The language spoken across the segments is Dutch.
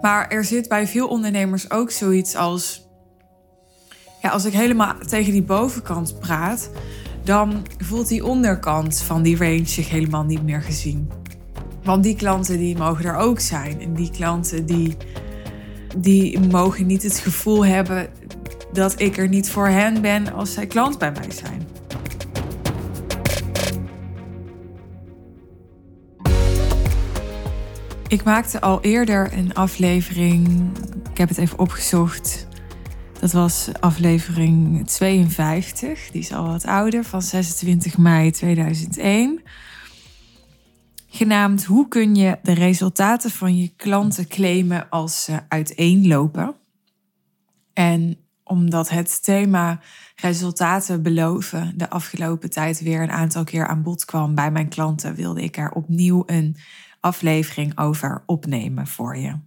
Maar er zit bij veel ondernemers ook zoiets als. Ja, als ik helemaal tegen die bovenkant praat, dan voelt die onderkant van die range zich helemaal niet meer gezien. Want die klanten die mogen er ook zijn. En die klanten die, die mogen niet het gevoel hebben dat ik er niet voor hen ben als zij klant bij mij zijn. Ik maakte al eerder een aflevering. Ik heb het even opgezocht. Dat was aflevering 52. Die is al wat ouder, van 26 mei 2001. Genaamd Hoe kun je de resultaten van je klanten claimen als ze uiteenlopen? En omdat het thema resultaten beloven de afgelopen tijd weer een aantal keer aan bod kwam bij mijn klanten, wilde ik er opnieuw een aflevering over opnemen voor je.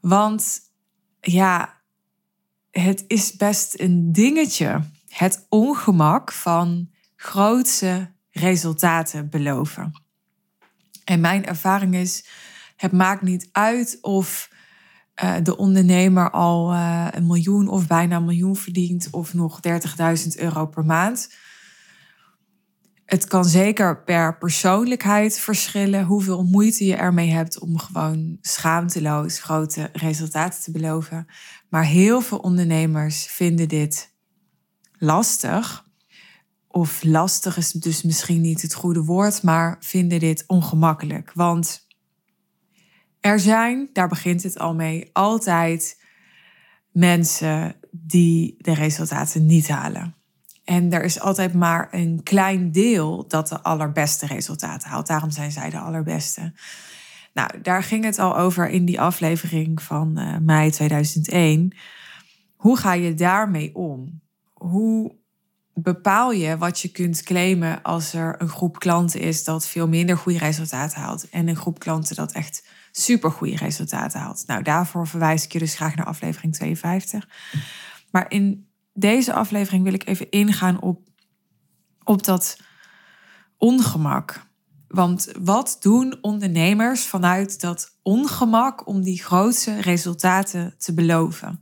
Want ja, het is best een dingetje. Het ongemak van grootse resultaten beloven. En mijn ervaring is, het maakt niet uit of uh, de ondernemer al uh, een miljoen of bijna een miljoen verdient of nog 30.000 euro per maand. Het kan zeker per persoonlijkheid verschillen hoeveel moeite je ermee hebt om gewoon schaamteloos grote resultaten te beloven. Maar heel veel ondernemers vinden dit lastig. Of lastig is dus misschien niet het goede woord, maar vinden dit ongemakkelijk. Want er zijn, daar begint het al mee, altijd mensen die de resultaten niet halen. En er is altijd maar een klein deel dat de allerbeste resultaten haalt. Daarom zijn zij de allerbeste. Nou, daar ging het al over in die aflevering van uh, mei 2001. Hoe ga je daarmee om? Hoe bepaal je wat je kunt claimen als er een groep klanten is dat veel minder goede resultaten haalt en een groep klanten dat echt super goede resultaten haalt? Nou, daarvoor verwijs ik je dus graag naar aflevering 52. Maar in deze aflevering wil ik even ingaan op, op dat ongemak. Want wat doen ondernemers vanuit dat ongemak om die grootste resultaten te beloven?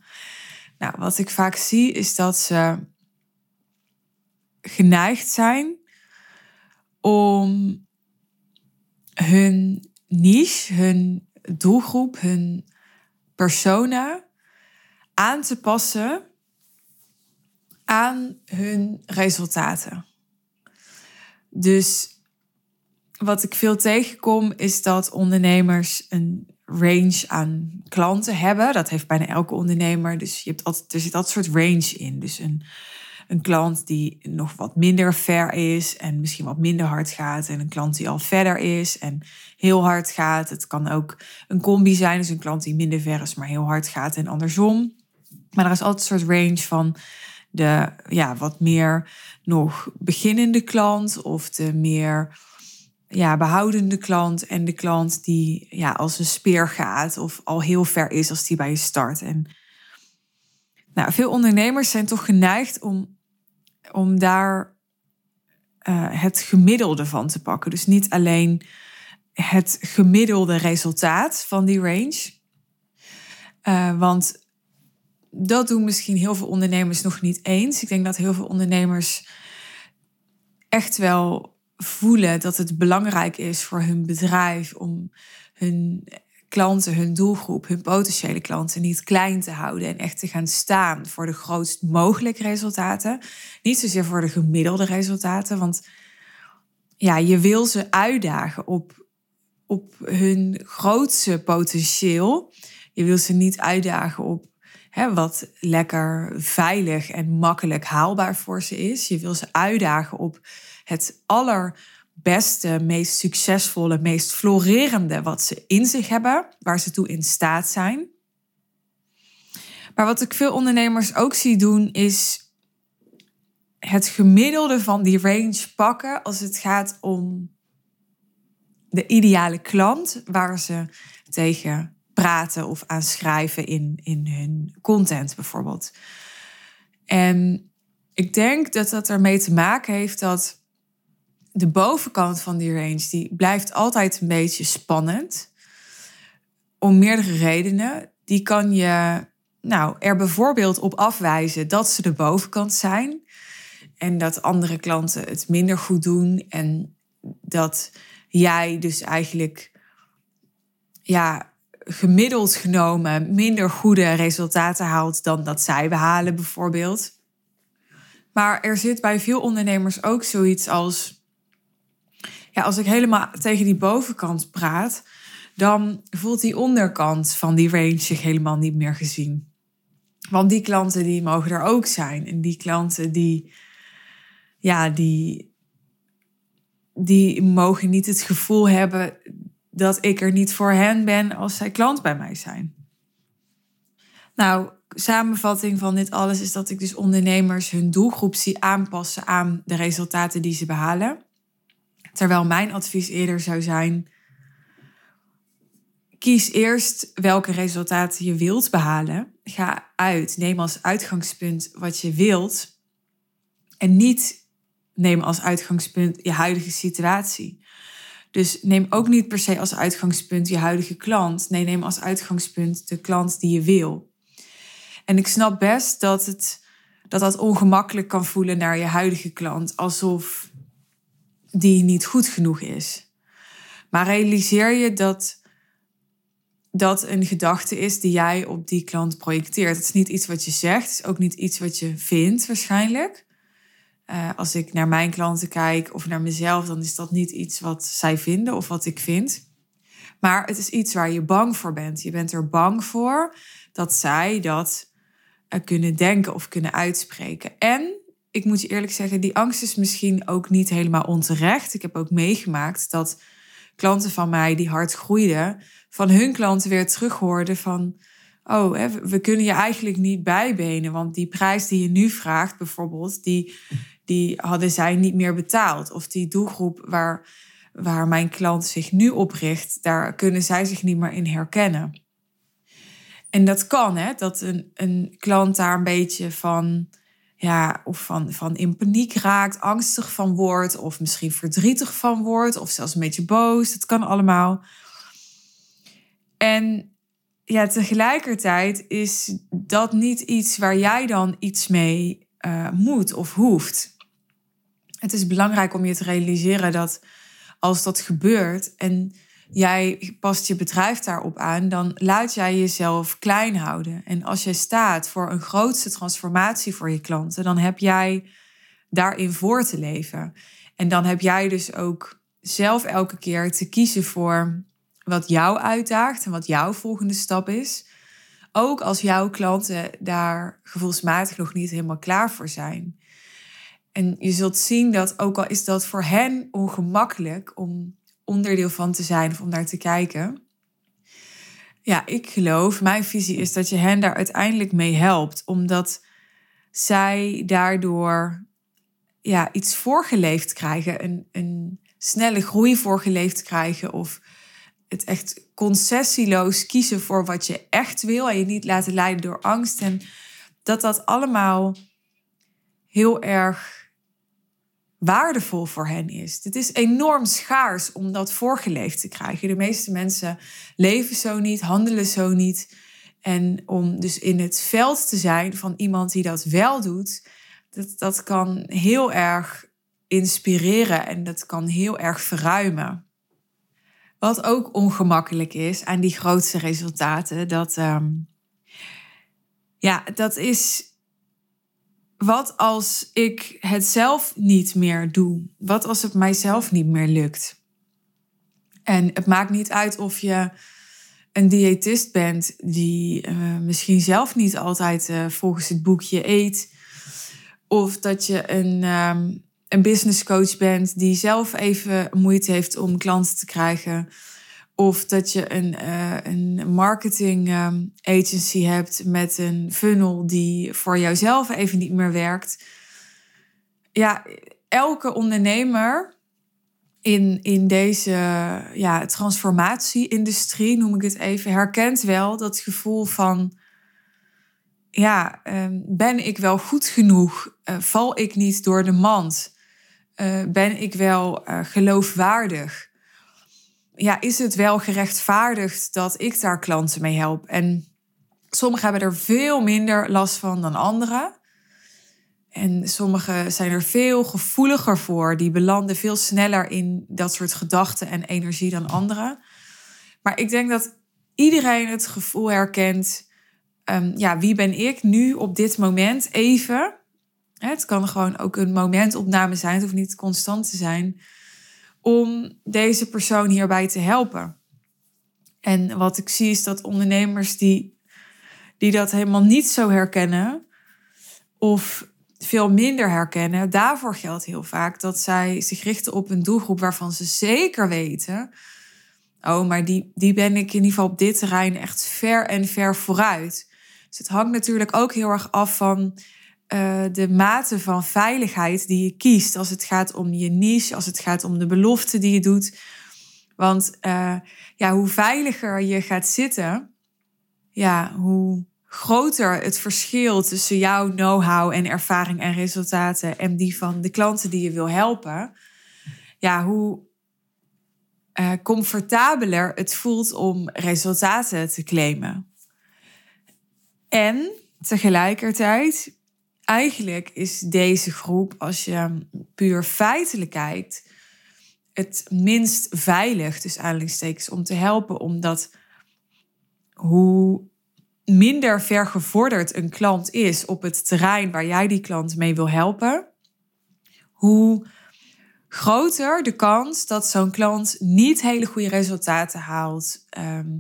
Nou, wat ik vaak zie is dat ze geneigd zijn om hun niche, hun doelgroep, hun persona aan te passen aan hun resultaten. Dus wat ik veel tegenkom is dat ondernemers een range aan klanten hebben. Dat heeft bijna elke ondernemer. Dus je hebt altijd, er zit dat soort range in. Dus een, een klant die nog wat minder ver is en misschien wat minder hard gaat. En een klant die al verder is en heel hard gaat. Het kan ook een combi zijn. Dus een klant die minder ver is, maar heel hard gaat en andersom. Maar er is altijd een soort range van de ja, wat meer nog beginnende klant of de meer ja, behoudende klant en de klant die ja, als een speer gaat of al heel ver is als die bij je start. En nou, veel ondernemers zijn toch geneigd om, om daar uh, het gemiddelde van te pakken. Dus niet alleen het gemiddelde resultaat van die range. Uh, want dat doen misschien heel veel ondernemers nog niet eens. Ik denk dat heel veel ondernemers echt wel voelen dat het belangrijk is voor hun bedrijf om hun klanten, hun doelgroep, hun potentiële klanten niet klein te houden en echt te gaan staan voor de grootst mogelijke resultaten. Niet zozeer voor de gemiddelde resultaten, want ja, je wil ze uitdagen op, op hun grootste potentieel. Je wil ze niet uitdagen op hè, wat lekker veilig en makkelijk haalbaar voor ze is. Je wil ze uitdagen op het allerbeste, meest succesvolle, meest florerende wat ze in zich hebben, waar ze toe in staat zijn. Maar wat ik veel ondernemers ook zie doen, is het gemiddelde van die range pakken als het gaat om de ideale klant waar ze tegen praten of aan schrijven in, in hun content bijvoorbeeld. En ik denk dat dat ermee te maken heeft dat de bovenkant van die range, die blijft altijd een beetje spannend. om meerdere redenen. Die kan je nou, er bijvoorbeeld op afwijzen dat ze de bovenkant zijn. En dat andere klanten het minder goed doen. En dat jij dus eigenlijk ja, gemiddeld genomen minder goede resultaten haalt dan dat zij behalen, bijvoorbeeld. Maar er zit bij veel ondernemers ook zoiets als: ja, als ik helemaal tegen die bovenkant praat, dan voelt die onderkant van die range zich helemaal niet meer gezien. Want die klanten die mogen er ook zijn. En die klanten die, ja, die, die mogen niet het gevoel hebben dat ik er niet voor hen ben als zij klant bij mij zijn. Nou, samenvatting van dit alles is dat ik dus ondernemers hun doelgroep zie aanpassen aan de resultaten die ze behalen. Terwijl mijn advies eerder zou zijn: kies eerst welke resultaten je wilt behalen. Ga uit, neem als uitgangspunt wat je wilt. En niet neem als uitgangspunt je huidige situatie. Dus neem ook niet per se als uitgangspunt je huidige klant. Nee, neem als uitgangspunt de klant die je wil. En ik snap best dat het, dat, dat ongemakkelijk kan voelen naar je huidige klant, alsof die niet goed genoeg is. Maar realiseer je dat dat een gedachte is die jij op die klant projecteert. Het is niet iets wat je zegt, het is ook niet iets wat je vindt waarschijnlijk. Uh, als ik naar mijn klanten kijk of naar mezelf, dan is dat niet iets wat zij vinden of wat ik vind. Maar het is iets waar je bang voor bent. Je bent er bang voor dat zij dat uh, kunnen denken of kunnen uitspreken. En ik moet je eerlijk zeggen, die angst is misschien ook niet helemaal onterecht. Ik heb ook meegemaakt dat klanten van mij die hard groeiden, van hun klanten weer terughoorden van, oh, we kunnen je eigenlijk niet bijbenen, want die prijs die je nu vraagt bijvoorbeeld, die, die hadden zij niet meer betaald. Of die doelgroep waar, waar mijn klant zich nu op richt, daar kunnen zij zich niet meer in herkennen. En dat kan, hè, dat een, een klant daar een beetje van, ja, of van, van in paniek raakt, angstig van wordt, of misschien verdrietig van wordt, of zelfs een beetje boos. Dat kan allemaal. En ja, tegelijkertijd is dat niet iets waar jij dan iets mee uh, moet of hoeft. Het is belangrijk om je te realiseren dat als dat gebeurt en jij past je bedrijf daarop aan, dan laat jij jezelf klein houden. En als jij staat voor een grootste transformatie voor je klanten, dan heb jij daarin voor te leven. En dan heb jij dus ook zelf elke keer te kiezen voor wat jou uitdaagt en wat jouw volgende stap is. Ook als jouw klanten daar gevoelsmatig nog niet helemaal klaar voor zijn. En je zult zien dat ook al is dat voor hen ongemakkelijk om onderdeel van te zijn of om naar te kijken. Ja, ik geloof, mijn visie is dat je hen daar uiteindelijk mee helpt, omdat zij daardoor ja, iets voorgeleefd krijgen, een, een snelle groei voorgeleefd krijgen of het echt concessieloos kiezen voor wat je echt wil en je niet laten leiden door angst. En dat dat allemaal heel erg waardevol voor hen is. Het is enorm schaars om dat voorgeleefd te krijgen. De meeste mensen leven zo niet, handelen zo niet. En om dus in het veld te zijn van iemand die dat wel doet, dat, dat kan heel erg inspireren en dat kan heel erg verruimen. Wat ook ongemakkelijk is aan die grootste resultaten, dat, um, ja, dat is wat als ik het zelf niet meer doe? Wat als het mijzelf niet meer lukt? En het maakt niet uit of je een diëtist bent die uh, misschien zelf niet altijd uh, volgens het boekje eet. Of dat je een, um, een business coach bent die zelf even moeite heeft om klanten te krijgen. Of dat je een, uh, een marketing um, agency hebt met een funnel die voor jouzelf even niet meer werkt. Ja, elke ondernemer in, in deze ja, transformatie-industrie, noem ik het even, herkent wel dat gevoel van: ja, um, ben ik wel goed genoeg? Uh, val ik niet door de mand? Uh, ben ik wel geloofwaardig? Ja, is het wel gerechtvaardigd dat ik daar klanten mee help? En sommigen hebben er veel minder last van dan anderen. En sommigen zijn er veel gevoeliger voor. Die belanden veel sneller in dat soort gedachten en energie dan anderen. Maar ik denk dat iedereen het gevoel herkent. Um, ja, wie ben ik nu op dit moment even? Het kan gewoon ook een momentopname zijn. Het hoeft niet constant te zijn. Om deze persoon hierbij te helpen. En wat ik zie is dat ondernemers die, die dat helemaal niet zo herkennen. Of veel minder herkennen. Daarvoor geldt heel vaak dat zij zich richten op een doelgroep waarvan ze zeker weten. Oh, maar die, die ben ik in ieder geval op dit terrein echt ver en ver vooruit. Dus het hangt natuurlijk ook heel erg af van uh, de mate van veiligheid die je kiest. Als het gaat om je niche, als het gaat om de belofte die je doet. Want uh, ja, hoe veiliger je gaat zitten, ja, hoe groter het verschil tussen jouw know-how en ervaring en resultaten en die van de klanten die je wil helpen, ja, hoe uh, comfortabeler het voelt om resultaten te claimen. En tegelijkertijd, eigenlijk is deze groep, als je puur feitelijk kijkt, het minst veilig, dus aanleidingstekens, om te helpen, omdat hoe minder vergevorderd een klant is op het terrein waar jij die klant mee wil helpen, hoe groter de kans dat zo'n klant niet hele goede resultaten haalt. Ehm,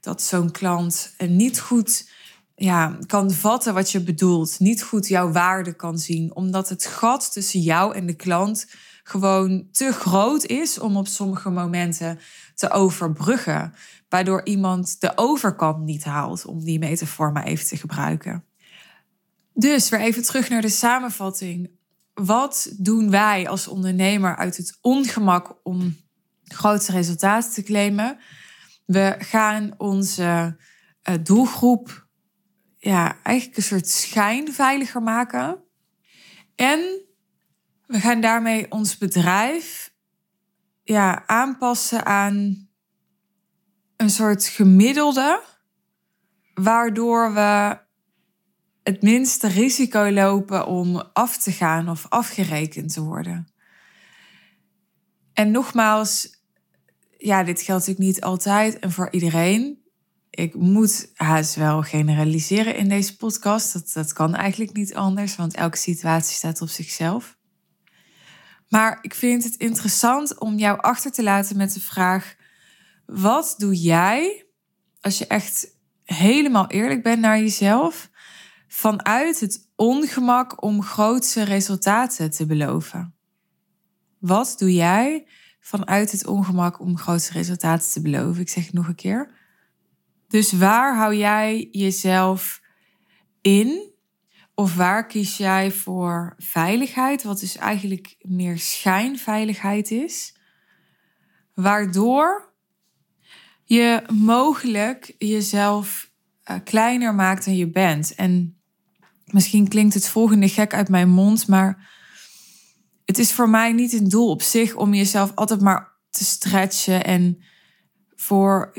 dat zo'n klant niet goed ja, kan vatten wat je bedoelt, niet goed jouw waarde kan zien, omdat het gat tussen jou en de klant gewoon te groot is om op sommige momenten te overbruggen waardoor iemand de overkant niet haalt, om die metafoor even te gebruiken. Dus weer even terug naar de samenvatting. Wat doen wij als ondernemer uit het ongemak om grootste resultaten te claimen? We gaan onze uh, doelgroep ja, eigenlijk een soort schijn veiliger maken. En we gaan daarmee ons bedrijf ja, aanpassen aan een soort gemiddelde, waardoor we het minste risico lopen om af te gaan of afgerekend te worden. En nogmaals, ja, dit geldt natuurlijk niet altijd en voor iedereen. Ik moet haast wel generaliseren in deze podcast. Dat, dat kan eigenlijk niet anders, want elke situatie staat op zichzelf. Maar ik vind het interessant om jou achter te laten met de vraag: wat doe jij als je echt helemaal eerlijk bent naar jezelf vanuit het ongemak om grootse resultaten te beloven? Wat doe jij vanuit het ongemak om grootse resultaten te beloven? Ik zeg het nog een keer. Dus waar hou jij jezelf in? Of waar kies jij voor veiligheid, wat dus eigenlijk meer schijnveiligheid is? Waardoor je mogelijk jezelf uh, kleiner maakt dan je bent. En misschien klinkt het volgende gek uit mijn mond, maar het is voor mij niet een doel op zich om jezelf altijd maar te stretchen en voor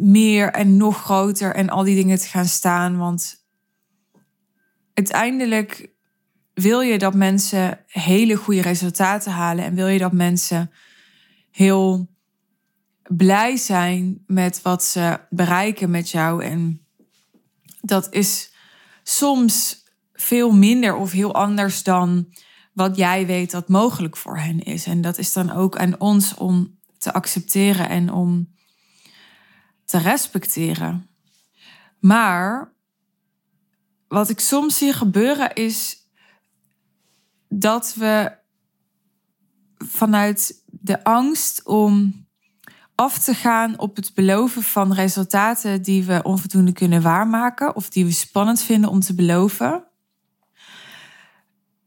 meer en nog groter en al die dingen te gaan staan. Want uiteindelijk wil je dat mensen hele goede resultaten halen en wil je dat mensen heel blij zijn met wat ze bereiken met jou. En dat is soms veel minder of heel anders dan wat jij weet dat mogelijk voor hen is. En dat is dan ook aan ons om te accepteren en om te respecteren. Maar wat ik soms zie gebeuren is dat we vanuit de angst om af te gaan op het beloven van resultaten die we onvoldoende kunnen waarmaken of die we spannend vinden om te beloven.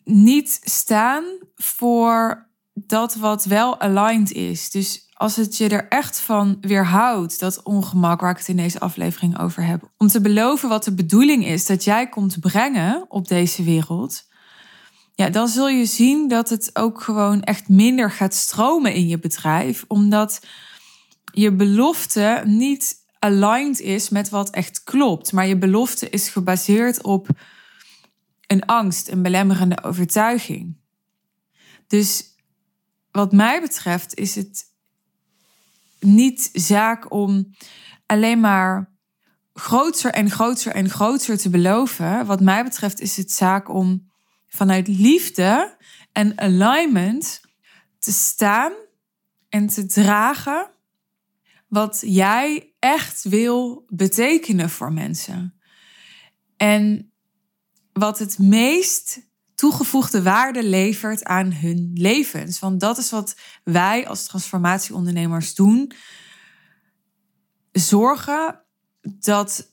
Niet staan voor dat wat wel aligned is. Dus als het je er echt van weerhoudt, dat ongemak waar ik het in deze aflevering over heb, om te beloven wat de bedoeling is dat jij komt brengen op deze wereld, ja, dan zul je zien dat het ook gewoon echt minder gaat stromen in je bedrijf, omdat je belofte niet aligned is met wat echt klopt, maar je belofte is gebaseerd op een angst, een belemmerende overtuiging. Dus wat mij betreft is het niet zaak om alleen maar groter en groter en groter te beloven. Wat mij betreft is het zaak om vanuit liefde en alignment te staan en te dragen wat jij echt wil betekenen voor mensen. En wat het meest toegevoegde waarde levert aan hun levens. Want dat is wat wij als transformatieondernemers doen. Zorgen dat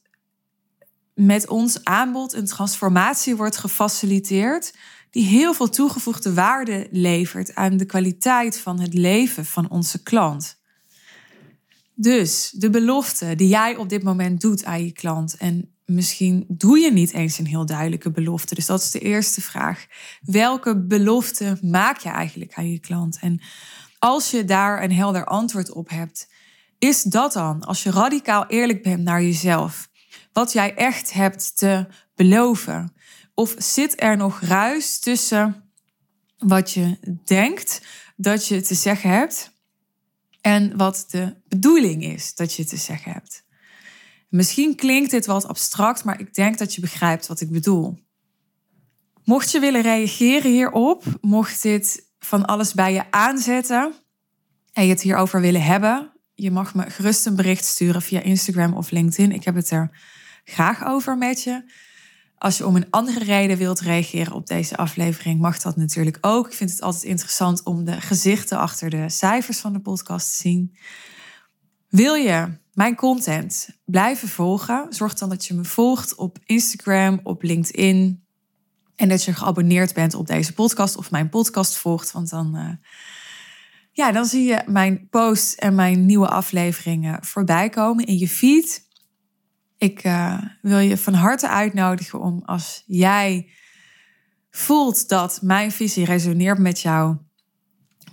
met ons aanbod een transformatie wordt gefaciliteerd die heel veel toegevoegde waarde levert aan de kwaliteit van het leven van onze klant. Dus de belofte die jij op dit moment doet aan je klant en misschien doe je niet eens een heel duidelijke belofte. Dus dat is de eerste vraag. Welke belofte maak je eigenlijk aan je klant? En als je daar een helder antwoord op hebt, is dat dan, als je radicaal eerlijk bent naar jezelf, wat jij echt hebt te beloven? Of zit er nog ruis tussen wat je denkt dat je te zeggen hebt en wat de bedoeling is dat je te zeggen hebt? Misschien klinkt dit wat abstract, maar ik denk dat je begrijpt wat ik bedoel. Mocht je willen reageren hierop, mocht dit van alles bij je aanzetten en je het hierover willen hebben, je mag me gerust een bericht sturen via Instagram of LinkedIn. Ik heb het er graag over met je. Als je om een andere reden wilt reageren op deze aflevering, mag dat natuurlijk ook. Ik vind het altijd interessant om de gezichten achter de cijfers van de podcast te zien. Wil je mijn content blijven volgen? Zorg dan dat je me volgt op Instagram, op LinkedIn. En dat je geabonneerd bent op deze podcast of mijn podcast volgt. Want dan, uh, ja, dan zie je mijn posts en mijn nieuwe afleveringen voorbij komen in je feed. Ik uh, wil je van harte uitnodigen om als jij voelt dat mijn visie resoneert met jou,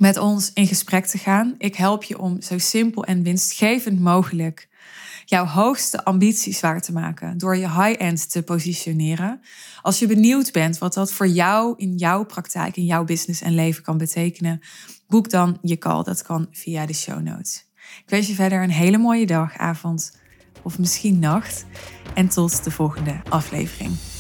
met ons in gesprek te gaan. Ik help je om zo simpel en winstgevend mogelijk jouw hoogste ambities waar te maken door je high-end te positioneren. Als je benieuwd bent wat dat voor jou in jouw praktijk, in jouw business en leven kan betekenen, boek dan je call. Dat kan via de show notes. Ik wens je verder een hele mooie dag, avond of misschien nacht. En tot de volgende aflevering.